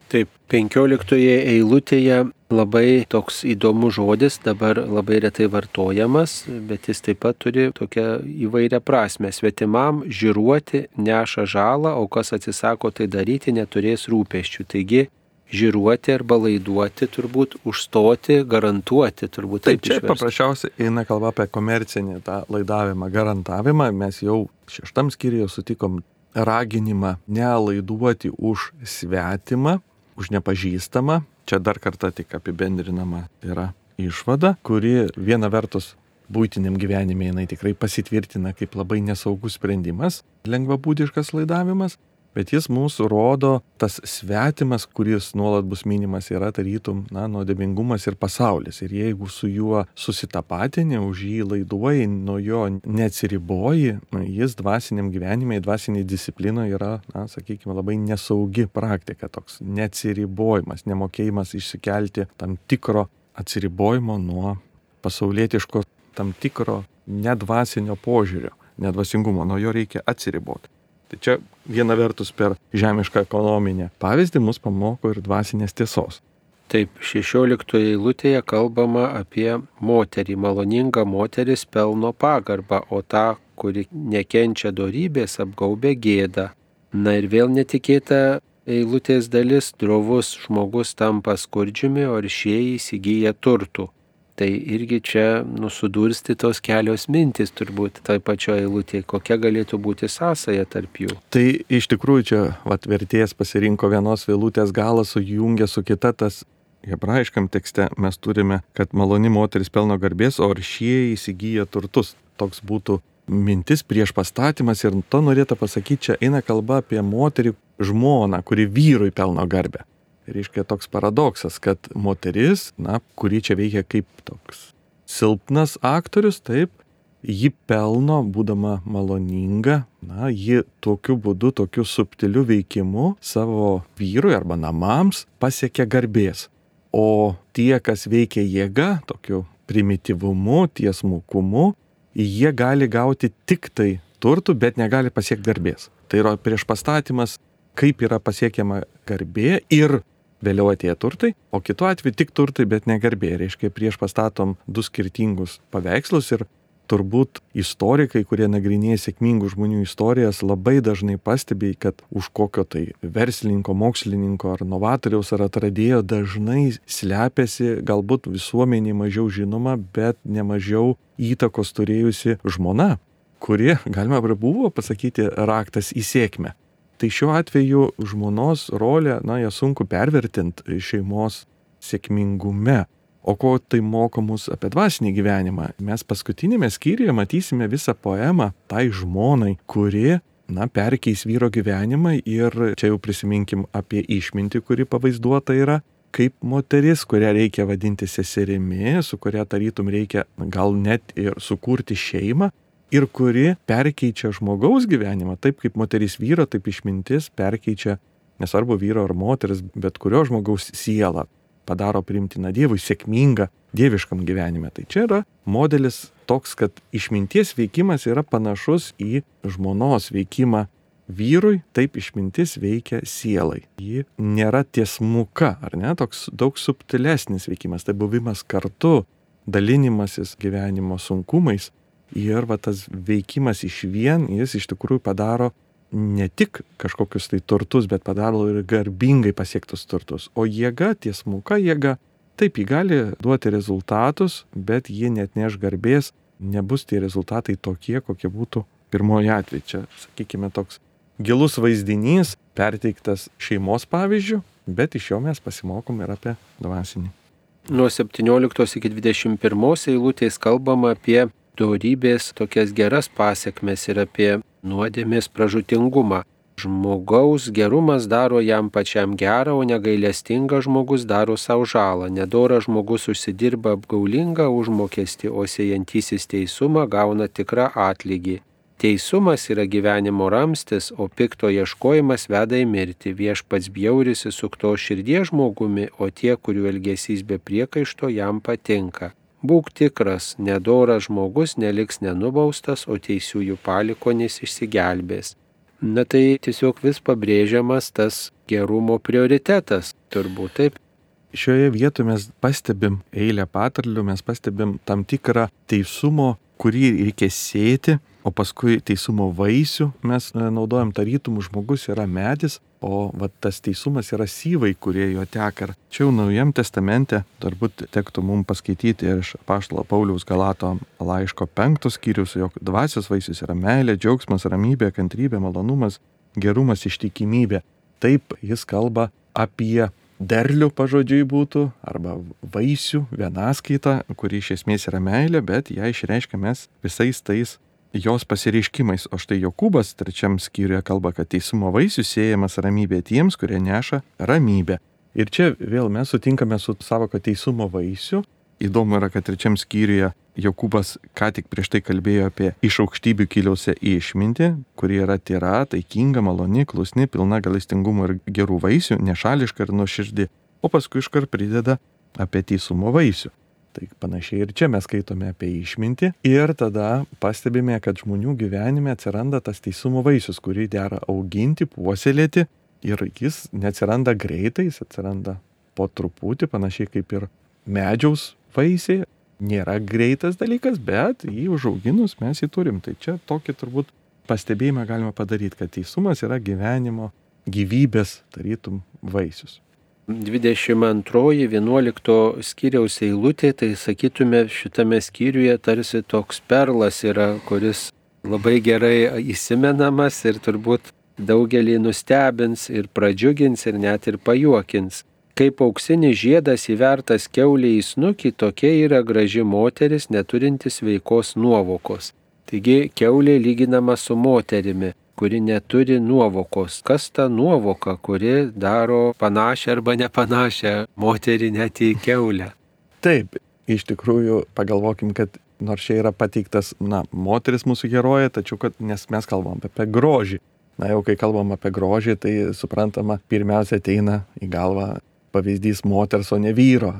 Taip, penkioliktoje eilutėje labai toks įdomus žodis, dabar labai retai vartojamas, bet jis taip pat turi tokią įvairią prasme. Svetimam žiruoti neša žalą, o kas atsisako tai daryti, neturės rūpeščių. Taigi, žiruoti arba laiduoti, turbūt užstoti, garantuoti, turbūt taip. Taip, čia išversti. paprasčiausiai eina kalba apie komercinį tą laidavimą, garantavimą. Mes jau šeštam skyriuje sutikom raginimą nelaiduoti už svetimą, už nepažįstamą. Čia dar kartą tik apibendrinama yra išvada, kuri viena vertus būtiniam gyvenime jinai tikrai pasitvirtina kaip labai nesaugus sprendimas, lengvabūdiškas laidavimas, bet jis mūsų rodo tas svetimas, kuris nuolat bus minimas, yra tarytum, na, nuodėmingumas ir pasaulis. Ir jeigu su juo susitapatini, už jį laiduoji, nuo jo neatsiriboji, jis dvasiniam gyvenime, dvasiniai disciplinoje yra, na, sakykime, labai nesaugi praktika, toks neatsiribojimas, nemokėjimas išsikelti tam tikro atsiribojimo nuo pasaulietiško, tam tikro nedvasinio požiūrio, nedvasingumo, nuo jo reikia atsiriboti. Tai čia viena vertus per žemišką ekonominę pavyzdį mus pamoko ir dvasinės tiesos. Taip, 16 eilutėje kalbama apie moterį. Maloninga moteris pelno pagarbą, o ta, kuri nekenčia darybės, apgaubė gėdą. Na ir vėl netikėta eilutės dalis, drovus žmogus tampa skurdžiumi, o ir šie įsigyja turtų. Tai irgi čia nusudursti tos kelios mintis turbūt tai pačioje eilutėje, kokia galėtų būti sąsaja tarp jų. Tai iš tikrųjų čia vat, vertėjas pasirinko vienos eilutės galą, sujungė su kita tas hebrajiškam tekste mes turime, kad maloni moteris pelno garbės, o ar šie įsigyja turtus. Toks būtų mintis prieš pastatymas ir to norėtų pasakyti, čia eina kalba apie moterį žmoną, kuri vyrui pelno garbę reiškia toks paradoksas, kad moteris, na, kuri čia veikia kaip toks silpnas aktorius, taip, ji pelno, būdama maloninga, na, ji tokiu būdu, tokiu subtiliu veikimu savo vyrui arba namams pasiekia garbės. O tie, kas veikia jėga, tokiu primityvumu, tiesmukumu, jie gali gauti tik tai turtų, bet negali pasiekti garbės. Tai yra prieš pastatymas, kaip yra pasiekiama garbė ir vėliau atėjo turtai, o kitu atveju tik turtai, bet negarbė. Reiškia, prieš pastatom du skirtingus paveikslus ir turbūt istorikai, kurie nagrinėja sėkmingų žmonių istorijas, labai dažnai pastebi, kad už kokio tai verslininko, mokslininko ar novatoriaus ar atradėjo dažnai slepiasi galbūt visuomenį mažiau žinoma, bet nemažiau įtakos turėjusi žmona, kuri, galima buvo pasakyti, raktas į sėkmę. Tai šiuo atveju žmonos rolę, na, ją sunku pervertinti šeimos sėkmingume. O ko tai moko mus apie dvasinį gyvenimą? Mes paskutinėme skyriuje matysime visą poemą tai žmonai, kuri, na, perkeis vyro gyvenimą ir čia jau prisiminkim apie išmintį, kuri pavaizduota yra. kaip moteris, kurią reikia vadinti seserimi, su kuria tarytum reikia gal net ir sukurti šeimą ir kuri perkeičia žmogaus gyvenimą, taip kaip moteris vyro, taip išmintis perkeičia nesvarbu vyro ar moteris, bet kurio žmogaus sielą, padaro primtiną Dievui, sėkmingą dieviškam gyvenime. Tai čia yra modelis toks, kad išminties veikimas yra panašus į žmonos veikimą vyrui, taip išmintis veikia sielai. Ji nėra tiesmuka, ar ne, toks daug subtilesnis veikimas, tai buvimas kartu, dalinimasis gyvenimo sunkumais ir va tas veikimas iš vien, jis iš tikrųjų padaro ne tik kažkokius tai turtus, bet padaro ir garbingai pasiektus turtus. O jėga, tiesmuka jėga, taip, ji gali duoti rezultatus, bet jie net neš garbės, nebus tie rezultatai tokie, kokie būtų pirmoji atveju. Čia, sakykime, toks gilus vaizdinys, perteiktas šeimos pavyzdžių, bet iš jo mes pasimokom ir apie dvasinį. Nuo 17 iki 21 eilutės kalbama apie dorybės tokias geras pasiekmes ir apie nuodėmės pražutingumą. Žmogaus gerumas daro jam pačiam gerą, o negailestingas žmogus daro savo žalą. Nedora žmogus užsidirba apgaulingą užmokestį, o siejantysis teisumą gauna tikrą atlygį. Teisumas yra gyvenimo ramstis, o pikto ieškojimas veda į mirtį. Viešpats bjaurisi sukto širdies žmogumi, o tie, kurių elgesys be priekaišto jam patinka. Būk tikras, nedoras žmogus neliks nenubaustas, o teisiųjų palikonis išsigelbės. Na tai tiesiog vis pabrėžiamas tas gerumo prioritetas, turbūt taip. Šioje vietoje mes pastebim eilę patarlių, mes pastebim tam tikrą teisumo, kurį reikia sėti, o paskui teisumo vaisių mes e, naudojam tarytum žmogus yra medis, o va, tas teisumas yra syvai, kurie jo teka. Čia jau Naujam testamente turbūt tektų mums paskaityti ir iš Paštalo Pauliaus Galato laiško penktos skyrius, jog dvasios vaisius yra meilė, džiaugsmas, ramybė, kantrybė, malonumas, gerumas, ištikimybė. Taip jis kalba apie derlių pažodžiui būtų, arba vaisių vienaskaita, kuri iš esmės yra meilė, bet ją išreiškia mes visais tais jos pasireiškimais, o štai Jokūbas trečiam skyriuje kalba, kad teisumo vaisius siejamas ramybė tiems, kurie neša ramybę. Ir čia vėl mes sutinkame su savoka teisumo vaisių. Įdomu yra, kad trečiam skyriuje Jokūbas ką tik prieš tai kalbėjo apie iš aukštybių kiliausią išmintį, kuri yra tyra, taikinga, maloni, klusni, pilna galestingumo ir gerų vaisių, nešališka ir nuoširdį, o paskui iškart prideda apie teisumo vaisių. Tai panašiai ir čia mes skaitome apie išmintį ir tada pastebime, kad žmonių gyvenime atsiranda tas teisumo vaisius, kurį dera auginti, puoselėti ir jis neatsiranda greitai, jis atsiranda po truputį, panašiai kaip ir medžiaus vaisiai. Nėra greitas dalykas, bet jį užauginus mes jį turim. Tai čia tokį turbūt pastebėjimą galima padaryti, kad teisumas yra gyvenimo gyvybės, tarytum, vaisius. 22-11 skyriaus eilutė, tai sakytume, šitame skyriuje tarsi toks perlas yra, kuris labai gerai įsimenamas ir turbūt daugelį nustebins ir pradžiugins ir net ir pajuokins. Kaip auksinis žiedas įvertas keulė į snukį, tokia yra graži moteris neturintis veikos nuovokos. Taigi keulė lyginama su moterimi kuri neturi nuovokos. Kas ta nuovoka, kuri daro panašią arba nepanašią moterį net į keulę? Taip, iš tikrųjų pagalvokim, kad nors čia yra pateiktas, na, moteris mūsų herojė, tačiau kad, nes mes kalbam apie grožį. Na jau kai kalbam apie grožį, tai suprantama, pirmiausia ateina į galvą pavyzdys moters, o ne vyro.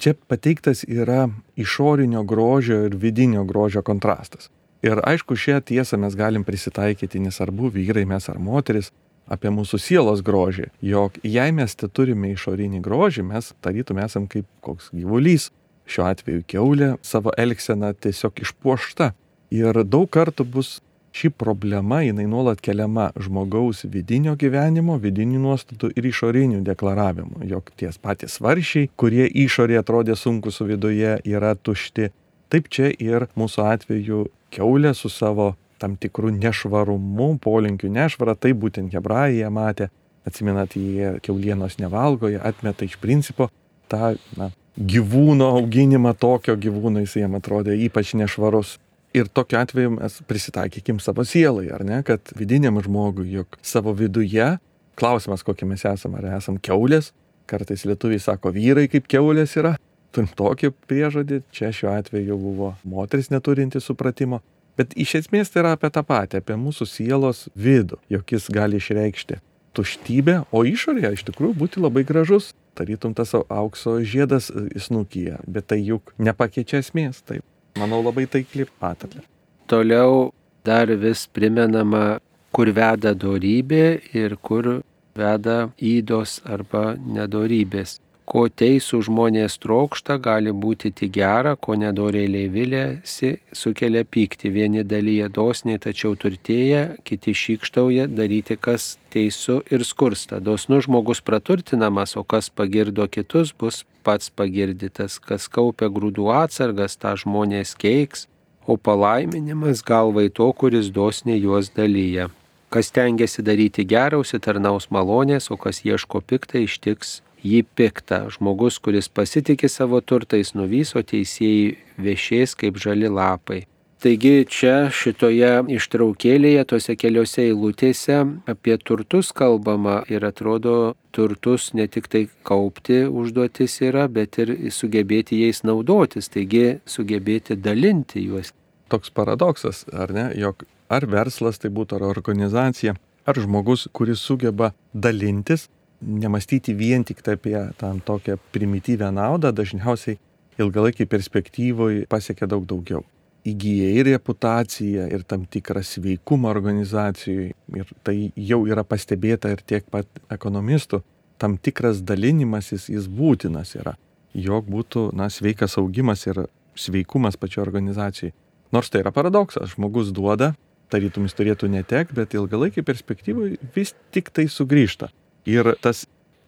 Čia pateiktas yra išorinio grožio ir vidinio grožio kontrastas. Ir aišku, šią tiesą mes galim prisitaikyti, nesvarbu vyrai mes ar moteris, apie mūsų sielos grožį, jog jei mes te turime išorinį grožį, mes tarytum esam kaip koks gyvulys, šiuo atveju keulė savo elgseną tiesiog išpuošta. Ir daug kartų bus ši problema, jinai nuolat keliama žmogaus vidinio gyvenimo, vidinių nuostatų ir išorinių deklaravimų, jog ties patys varšiai, kurie išorėje atrodė sunku su viduje, yra tušti. Taip čia ir mūsų atveju keulė su savo tam tikrų nešvarumu, polinkiu nešvarą, tai būtent hebrajai ją matė, atsimenat, jie keulienos nevalgo, jie atmeta iš principo tą na, gyvūno auginimą, tokio gyvūno jis jam atrodė ypač nešvarus. Ir tokiu atveju mes prisitaikykim savo sielai, ar ne, kad vidiniam žmogui, jog savo viduje, klausimas, kokie mes esame, ar esame keulės, Kartais lietuviai sako, vyrai kaip keulės yra. Turim tokį priežodį, čia šiuo atveju buvo moteris neturinti supratimo. Bet iš esmės tai yra apie tą patį, apie mūsų sielos vidų, jog jis gali išreikšti tuštybę, o išorėje iš tikrųjų būti labai gražus, tarytum tas aukso žiedas įsnukyje, bet tai juk nepakeičia esmės, taip. Manau labai taikli patarlė. Toliau dar vis primenama, kur veda dorybė ir kur veda įdos arba nedorybės. Ko teisų žmonės trokšta, gali būti tik gera, ko nedorėliai vilėsi, sukelia pyktį. Vieni dalyje dosniai, tačiau turtėja, kiti šykštauja daryti, kas teisų ir skursta. Dosnus žmogus praturtinamas, o kas pagirdo kitus, bus pats pagirdytas. Kas kaupia grūdų atsargas, tą žmonės keiks, o palaiminimas galvai to, kuris dosniai juos dalyja. Kas tengiasi daryti gerą, užsitarnaus malonės, o kas ieško piktą, ištiks jį piktą. Žmogus, kuris pasitikė savo turtais, nuvyso teisėjai viešės kaip žali lapai. Taigi čia šitoje ištraukėlėje, tose keliose eilutėse apie turtus kalbama ir atrodo turtus ne tik tai kaupti užduotis yra, bet ir sugebėti jais naudotis, taigi sugebėti dalinti juos. Toks paradoksas, ar ne, jog ar verslas tai būtų, ar organizacija, ar žmogus, kuris sugeba dalintis, nemastyti vien tik apie tam tokią primityvę naudą, dažniausiai ilgalaikiai perspektyvoje pasiekia daug daugiau. Įgyja ir reputaciją, ir tam tikrą sveikumą organizacijai, ir tai jau yra pastebėta ir tiek pat ekonomistų, tam tikras dalinimasis jis būtinas yra, jog būtų na, sveikas augimas ir sveikumas pačio organizacijai. Nors tai yra paradoksas, žmogus duoda, tarytum jis turėtų netek, bet ilgalaikiai perspektyvoje vis tik tai sugrįžta. Ir tas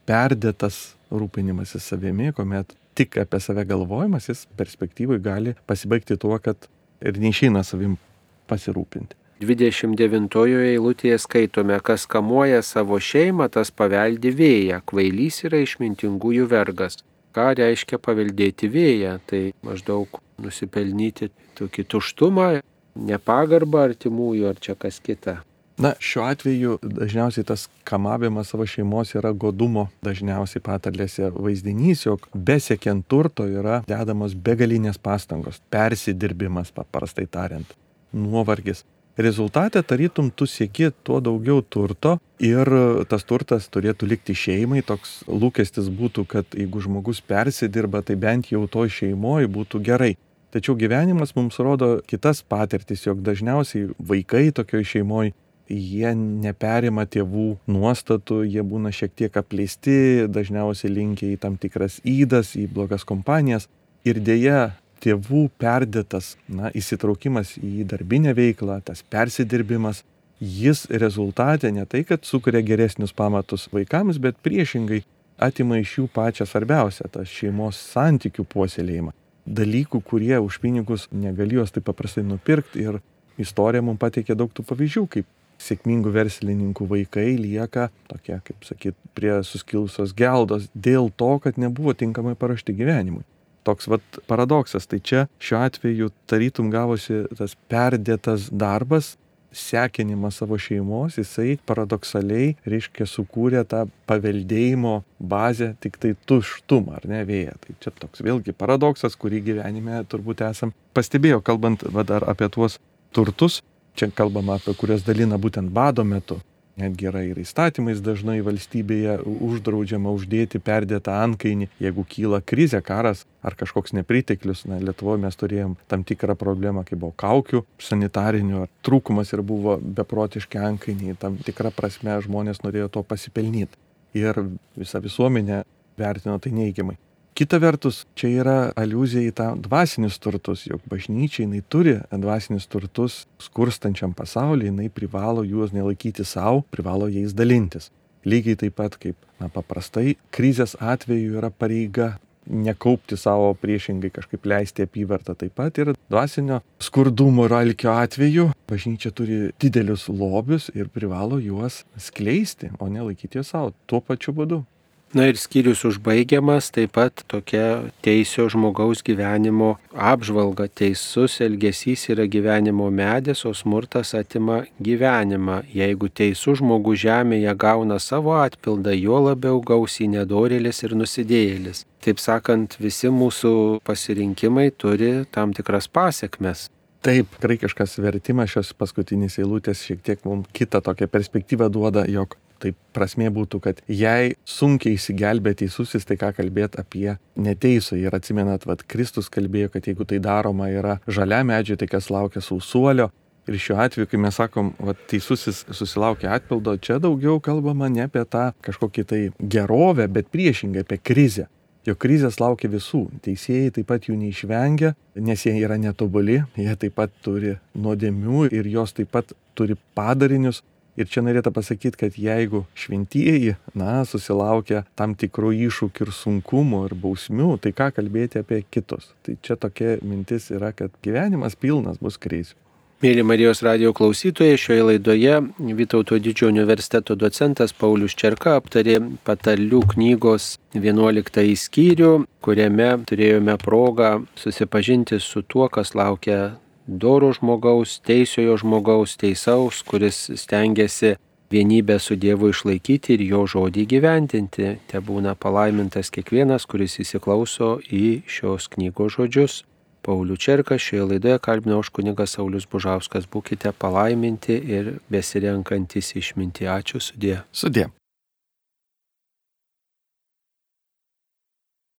perdėtas rūpinimasis savimi, kuomet tik apie save galvojimas, jis perspektyvai gali pasibaigti tuo, kad ir neišeina savim pasirūpinti. 29 eilutėje skaitome, kas kamuoja savo šeimą, tas paveldi vėją, kvailys yra išmintingųjų vergas. Ką reiškia paveldėti vėją? Tai maždaug nusipelnyti tokį tuštumą, nepagarbą artimųjų ar čia kas kita. Na, šiuo atveju dažniausiai tas kamavimas savo šeimos yra godumo, dažniausiai patarlėse vaizdinys, jog besiekiant turto yra dedamos begalinės pastangos, persidirbimas, paprastai tariant, nuovargis. Rezultate tarytum tu sieki tuo daugiau turto ir tas turtas turėtų likti šeimai, toks lūkestis būtų, kad jeigu žmogus persidirba, tai bent jau to šeimoje būtų gerai. Tačiau gyvenimas mums rodo kitas patirtis, jog dažniausiai vaikai tokioje šeimoje jie neperima tėvų nuostatų, jie būna šiek tiek apleisti, dažniausiai linkia į tam tikras įdas, į blogas kompanijas. Ir dėja, tėvų perdėtas na, įsitraukimas į darbinę veiklą, tas persidirbimas, jis rezultate ne tai, kad sukuria geresnius pamatus vaikams, bet priešingai atima iš jų pačią svarbiausią - tą šeimos santykių puoselėjimą. Dalykų, kurie už pinigus negalėjo taip paprastai nupirkti ir istorija mums pateikė daug tų pavyzdžių, kaip sėkmingų verslininkų vaikai lieka tokie, kaip sakyt, prie suskilusios geldos dėl to, kad nebuvo tinkamai paruošti gyvenimui. Toks vat paradoksas. Tai čia šiuo atveju tarytum gavosi tas perdėtas darbas, sekinimas savo šeimos, jisai paradoksaliai, reiškia, sukūrė tą paveldėjimo bazę tik tai tuštumą, ar ne vėją. Tai čia toks vėlgi paradoksas, kurį gyvenime turbūt esam pastebėjo, kalbant dar apie tuos turtus, Čia kalbama apie kurias dalina būtent bado metu. Netgi yra ir įstatymais dažnai valstybėje uždraudžiama uždėti perdėtą ankainį, jeigu kyla krizė, karas ar kažkoks nepriteklius. Na, Lietuvoje mes turėjom tam tikrą problemą, kai buvo kaukių sanitarinių, trūkumas ir buvo beprotiški ankainiai. Tam tikrą prasme žmonės norėjo to pasipelnyti. Ir visa visuomenė vertino tai neigiamai. Kita vertus, čia yra aluzija į tą dvasinius turtus, jog bažnyčia jinai turi dvasinius turtus skurstančiam pasauliu, jinai privalo juos nelaikyti savo, privalo jais dalintis. Lygiai taip pat kaip na, paprastai krizės atveju yra pareiga nekaupti savo priešingai kažkaip leisti apyvartą. Taip pat ir dvasinio skurdumo ir alkio atveju bažnyčia turi didelius lobius ir privalo juos skleisti, o ne laikyti juos savo tuo pačiu būdu. Na ir skyrius užbaigiamas taip pat tokia teisio žmogaus gyvenimo apžvalga. Teisus elgesys yra gyvenimo medis, o smurtas atima gyvenimą. Jeigu teisų žmogus žemėje gauna savo atpildą, jo labiau gaus į nedorėlis ir nusidėjėlis. Taip sakant, visi mūsų pasirinkimai turi tam tikras pasiekmes. Taip, graikiškas vertimas šios paskutinės eilutės šiek tiek mums kitą tokią perspektyvą duoda, jog Tai prasmė būtų, kad jei sunkiai įsigelbė teisusis, tai ką kalbėti apie neteisų. Ir atsimenat, vad Kristus kalbėjo, kad jeigu tai daroma yra žalia medžiai, tai kas laukia sausuolio. Ir šiuo atveju, kai mes sakom, va, teisusis susilaukia atpildo, čia daugiau kalbama ne apie tą kažkokį tai gerovę, bet priešingai apie krizę. Jo krizės laukia visų. Teisėjai taip pat jų neišvengia, nes jie yra netobuli, jie taip pat turi nuodėmių ir jos taip pat turi padarinius, Ir čia norėtų pasakyti, kad jeigu šventieji, na, susilaukia tam tikrų iššūkių ir sunkumų ir bausmių, tai ką kalbėti apie kitus. Tai čia tokia mintis yra, kad gyvenimas pilnas bus krizių. Mėly Marijos radio klausytojai, šioje laidoje Vytauto didžiojo universiteto docentas Paulius Čerka aptarė patarlių knygos 11 skyrių, kuriame turėjome progą susipažinti su tuo, kas laukia doro žmogaus, teisiojo žmogaus, teisaus, kuris stengiasi vienybę su Dievu išlaikyti ir jo žodį gyventinti. Te būna palaimintas kiekvienas, kuris įsiklauso į šios knygos žodžius. Paulių Čerką šioje laidoje kalbino už kunigas Saulis Bužauskas. Būkite palaiminti ir besirenkantis išminti. Ačiū sudė. Sudė.